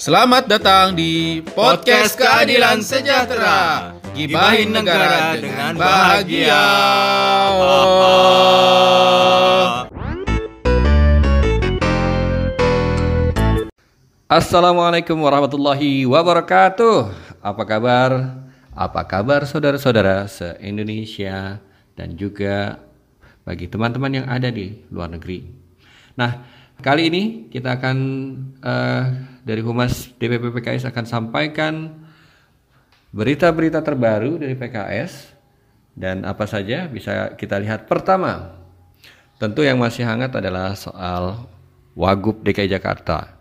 Selamat datang di Podcast Keadilan Sejahtera. Gibahin negara dengan bahagia. Assalamualaikum warahmatullahi wabarakatuh. Apa kabar? Apa kabar saudara-saudara se-Indonesia dan juga bagi teman-teman yang ada di luar negeri. Nah, kali ini kita akan uh, dari Humas DPP PKS akan sampaikan berita-berita terbaru dari PKS dan apa saja bisa kita lihat. Pertama, tentu yang masih hangat adalah soal Wagub DKI Jakarta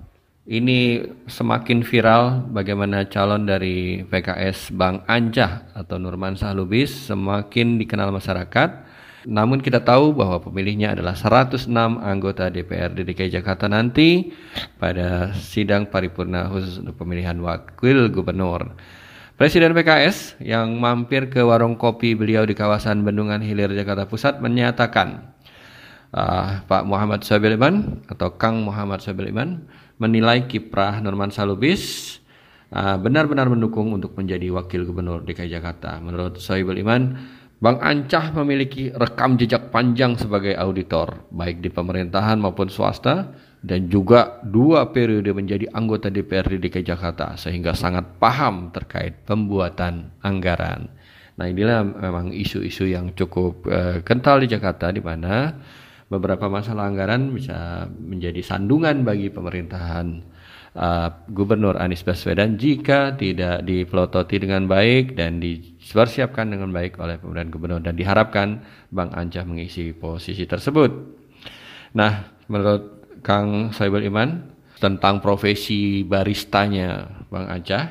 ini semakin viral bagaimana calon dari PKS Bang Anjah atau Nurman Sahlubis semakin dikenal masyarakat. Namun kita tahu bahwa pemilihnya adalah 106 anggota DPRD DKI Jakarta nanti pada sidang paripurna khusus untuk pemilihan wakil gubernur. Presiden PKS yang mampir ke warung kopi beliau di kawasan Bendungan Hilir Jakarta Pusat menyatakan uh, Pak Muhammad Sabil Iman atau Kang Muhammad Sabil Iman menilai kiprah Norman Salubis uh, benar-benar mendukung untuk menjadi wakil gubernur DKI Jakarta. Menurut Sohibul Iman, Bang Ancah memiliki rekam jejak panjang sebagai auditor, baik di pemerintahan maupun swasta, dan juga dua periode menjadi anggota DPRD DKI Jakarta, sehingga sangat paham terkait pembuatan anggaran. Nah inilah memang isu-isu yang cukup uh, kental di Jakarta, di mana beberapa masalah anggaran bisa menjadi sandungan bagi pemerintahan uh, Gubernur Anies Baswedan jika tidak dipelototi dengan baik dan dipersiapkan dengan baik oleh pemerintahan gubernur dan diharapkan Bang Ancah mengisi posisi tersebut. Nah, menurut Kang Saibul Iman tentang profesi baristanya Bang Ancah,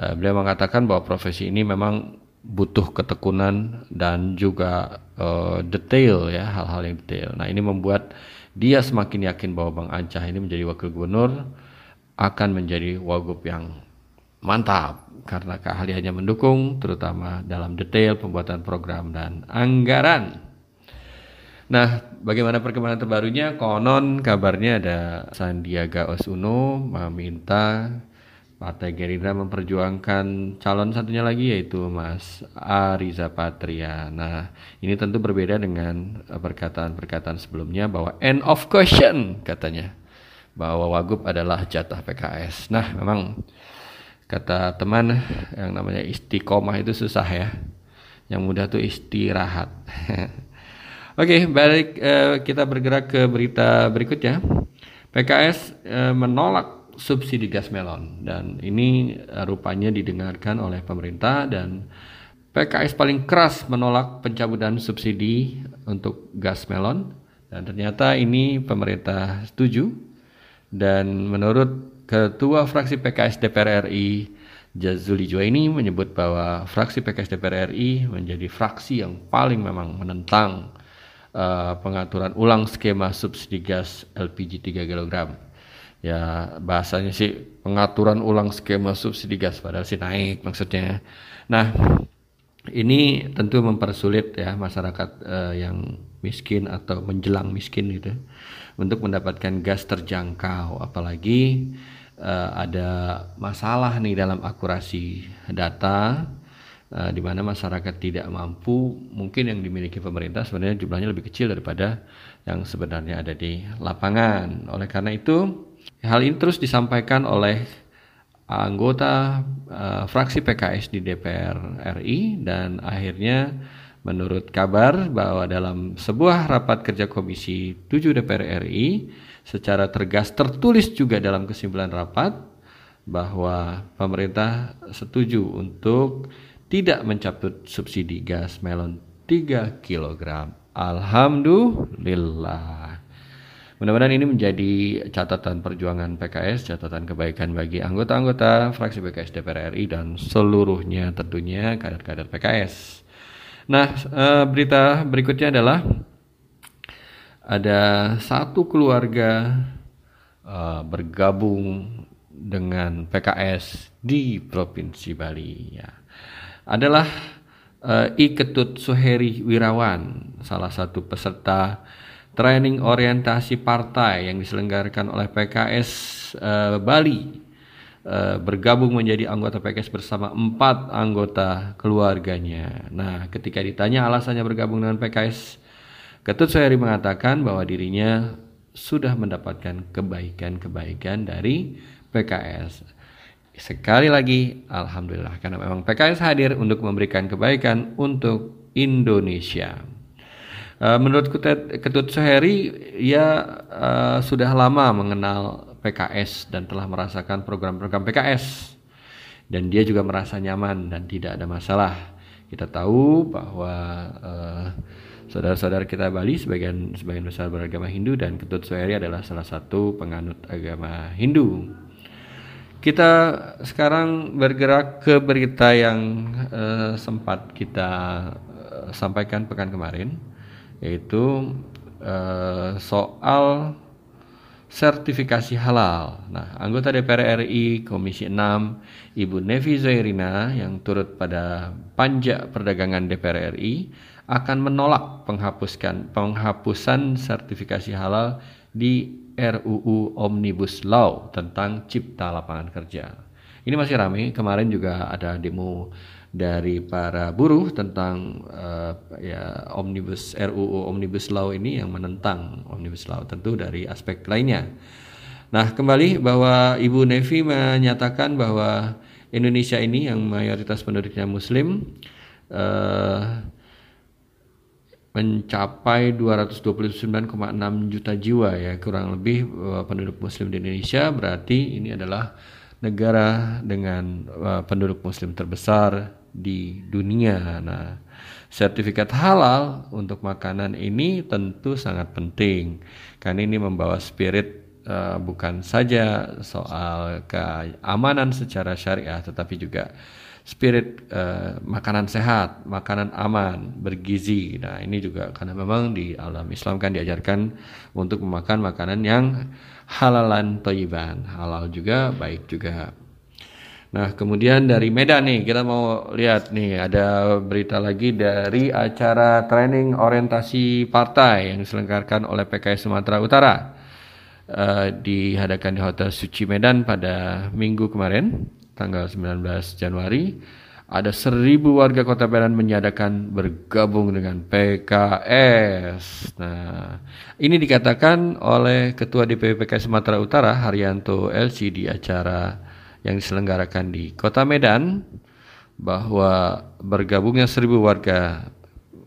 uh, beliau mengatakan bahwa profesi ini memang butuh ketekunan dan juga uh, detail ya hal-hal yang detail. Nah ini membuat dia semakin yakin bahwa Bang Ancah ini menjadi wakil gubernur akan menjadi wagub yang mantap karena keahliannya mendukung terutama dalam detail pembuatan program dan anggaran. Nah, bagaimana perkembangan terbarunya? Konon kabarnya ada Sandiaga Uno meminta Partai Gerindra memperjuangkan calon satunya lagi yaitu Mas Ariza Patria. Nah, ini tentu berbeda dengan perkataan-perkataan sebelumnya bahwa end of question katanya bahwa Wagub adalah jatah PKS. Nah, memang kata teman yang namanya istiqomah itu susah ya. Yang mudah tuh istirahat. Oke, balik eh, kita bergerak ke berita berikutnya. PKS eh, menolak subsidi gas melon dan ini eh, rupanya didengarkan oleh pemerintah dan PKS paling keras menolak pencabutan subsidi untuk gas melon dan ternyata ini pemerintah setuju dan menurut Ketua Fraksi PKS DPR RI Jazuli ini menyebut bahwa fraksi PKS DPR RI menjadi fraksi yang paling memang menentang uh, pengaturan ulang skema subsidi gas LPG 3 kg ya bahasanya sih pengaturan ulang skema subsidi gas padahal sih naik maksudnya. Nah, ini tentu mempersulit ya masyarakat uh, yang miskin atau menjelang miskin gitu untuk mendapatkan gas terjangkau apalagi uh, ada masalah nih dalam akurasi data uh, di mana masyarakat tidak mampu mungkin yang dimiliki pemerintah sebenarnya jumlahnya lebih kecil daripada yang sebenarnya ada di lapangan. Oleh karena itu Hal ini terus disampaikan oleh anggota uh, fraksi PKS di DPR RI dan akhirnya menurut kabar bahwa dalam sebuah rapat kerja Komisi 7 DPR RI secara tegas tertulis juga dalam kesimpulan rapat bahwa pemerintah setuju untuk tidak mencabut subsidi gas melon 3 kg. Alhamdulillah. Mudah-mudahan ini menjadi catatan perjuangan PKS, catatan kebaikan bagi anggota-anggota fraksi PKS DPR RI dan seluruhnya tentunya kader-kader PKS. Nah, eh, berita berikutnya adalah ada satu keluarga eh, bergabung dengan PKS di Provinsi Bali. Ya. Adalah eh, I Ketut Suheri Wirawan, salah satu peserta training orientasi partai yang diselenggarakan oleh PKS uh, eh, Bali uh, bergabung menjadi anggota PKS bersama empat anggota keluarganya. Nah, ketika ditanya alasannya bergabung dengan PKS, Ketut Soehari mengatakan bahwa dirinya sudah mendapatkan kebaikan-kebaikan dari PKS. Sekali lagi, Alhamdulillah karena memang PKS hadir untuk memberikan kebaikan untuk Indonesia. Uh, menurut Ketut Soheri, ia uh, sudah lama mengenal PKS dan telah merasakan program-program PKS. Dan dia juga merasa nyaman dan tidak ada masalah. Kita tahu bahwa uh, saudara-saudara kita Bali sebagian sebagian besar beragama Hindu dan Ketut Soheri adalah salah satu penganut agama Hindu. Kita sekarang bergerak ke berita yang uh, sempat kita uh, sampaikan pekan kemarin, yaitu uh, soal sertifikasi halal. Nah, anggota DPR RI Komisi 6 Ibu Nevi Zairina yang turut pada panja perdagangan DPR RI akan menolak penghapuskan penghapusan sertifikasi halal di RUU Omnibus Law tentang cipta lapangan kerja. Ini masih ramai. Kemarin juga ada demo dari para buruh tentang uh, ya omnibus RUU Omnibus Law ini yang menentang Omnibus Law tentu dari aspek lainnya. Nah, kembali bahwa Ibu Nevi menyatakan bahwa Indonesia ini yang mayoritas penduduknya muslim uh, mencapai 229,6 juta jiwa ya kurang lebih uh, penduduk muslim di Indonesia berarti ini adalah negara dengan uh, penduduk muslim terbesar di dunia. Nah, sertifikat halal untuk makanan ini tentu sangat penting karena ini membawa spirit uh, bukan saja soal keamanan secara syariah tetapi juga spirit uh, makanan sehat, makanan aman, bergizi. Nah, ini juga karena memang di alam Islam kan diajarkan untuk memakan makanan yang halalan toyiban, halal juga, baik juga. Nah, kemudian dari Medan nih, kita mau lihat nih ada berita lagi dari acara training orientasi partai yang diselenggarakan oleh PKS Sumatera Utara. Uh, diadakan di Hotel Suci Medan pada minggu kemarin tanggal 19 Januari ada seribu warga kota Medan menyatakan bergabung dengan PKS. Nah, ini dikatakan oleh Ketua DPP PKS Sumatera Utara Haryanto LC di acara yang diselenggarakan di kota Medan bahwa bergabungnya seribu warga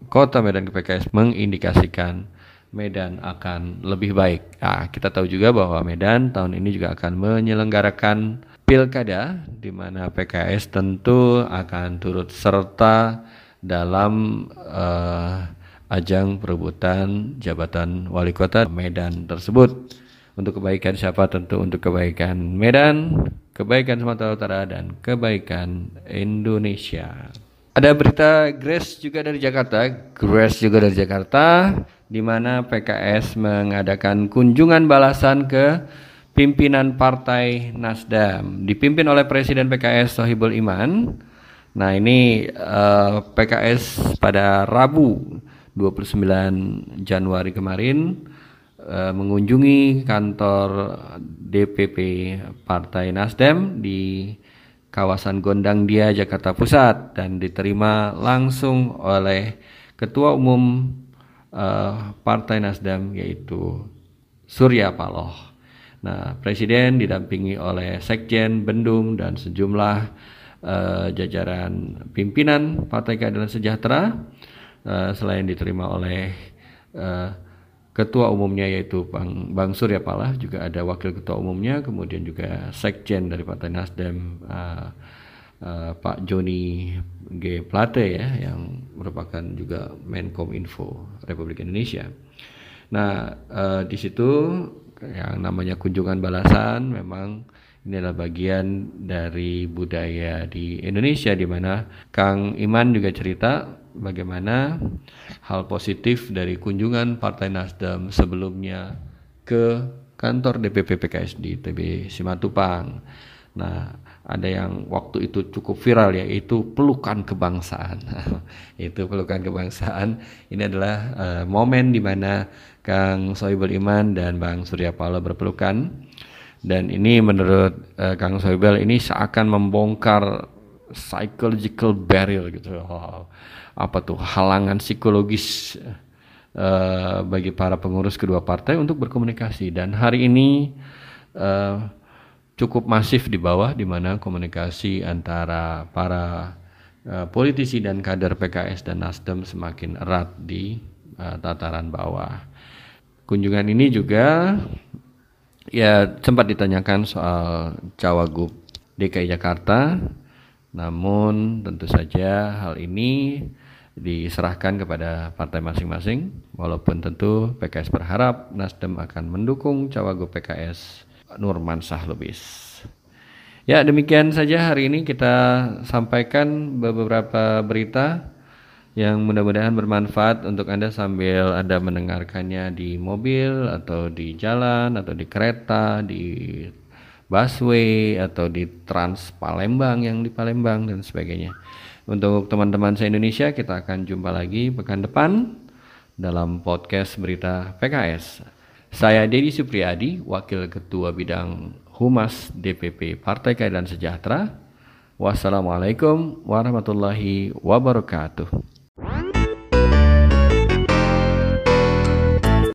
kota Medan ke PKS mengindikasikan Medan akan lebih baik. Nah, kita tahu juga bahwa Medan tahun ini juga akan menyelenggarakan pilkada di mana PKS tentu akan turut serta dalam uh, ajang perebutan jabatan wali kota Medan tersebut. Untuk kebaikan siapa tentu untuk kebaikan Medan, kebaikan Sumatera Utara dan kebaikan Indonesia. Ada berita Grace juga dari Jakarta, Grace juga dari Jakarta, di mana PKS mengadakan kunjungan balasan ke pimpinan Partai Nasdem dipimpin oleh Presiden PKS Sohibul Iman. Nah, ini uh, eh, PKS pada Rabu 29 Januari kemarin uh, mengunjungi kantor DPP Partai Nasdem di kawasan Gondang Dia Jakarta Pusat dan diterima langsung oleh Ketua Umum uh, Partai Nasdem yaitu Surya Paloh. Nah, Presiden didampingi oleh Sekjen, Bendung, dan sejumlah uh, jajaran pimpinan Partai Keadilan Sejahtera, uh, selain diterima oleh Ketua umumnya yaitu Bang, Bang Surya Paloh, juga ada Wakil Ketua umumnya, kemudian juga Sekjen dari Partai Nasdem, uh, uh, Pak Joni G. Plate ya, yang merupakan juga Menkom Info Republik Indonesia. Nah, uh, di situ yang namanya kunjungan balasan memang ini adalah bagian dari budaya di Indonesia di mana Kang Iman juga cerita bagaimana hal positif dari kunjungan Partai Nasdem sebelumnya ke kantor DPP PKS di TB Simatupang. Nah, ada yang waktu itu cukup viral yaitu pelukan kebangsaan. itu pelukan kebangsaan. Ini adalah uh, momen di mana Kang Sohibul Iman dan Bang Surya Paloh berpelukan Dan ini menurut uh, Kang Soebel ini seakan membongkar psychological barrier gitu. Apa tuh halangan psikologis uh, bagi para pengurus kedua partai untuk berkomunikasi dan hari ini uh, cukup masif di bawah di mana komunikasi antara para uh, politisi dan kader PKS dan Nasdem semakin erat di uh, tataran bawah. Kunjungan ini juga ya sempat ditanyakan soal Cawagup DKI Jakarta, namun tentu saja hal ini diserahkan kepada partai masing-masing, walaupun tentu PKS berharap Nasdem akan mendukung Cawagup PKS Nurmansyah Lubis. Ya, demikian saja hari ini kita sampaikan beberapa berita yang mudah-mudahan bermanfaat untuk Anda sambil Anda mendengarkannya di mobil atau di jalan atau di kereta, di busway atau di Trans Palembang yang di Palembang dan sebagainya. Untuk teman-teman se-Indonesia kita akan jumpa lagi pekan depan dalam podcast berita PKS. Saya Dedi Supriyadi, Wakil Ketua Bidang Humas DPP Partai Keadilan Sejahtera. Wassalamualaikum warahmatullahi wabarakatuh.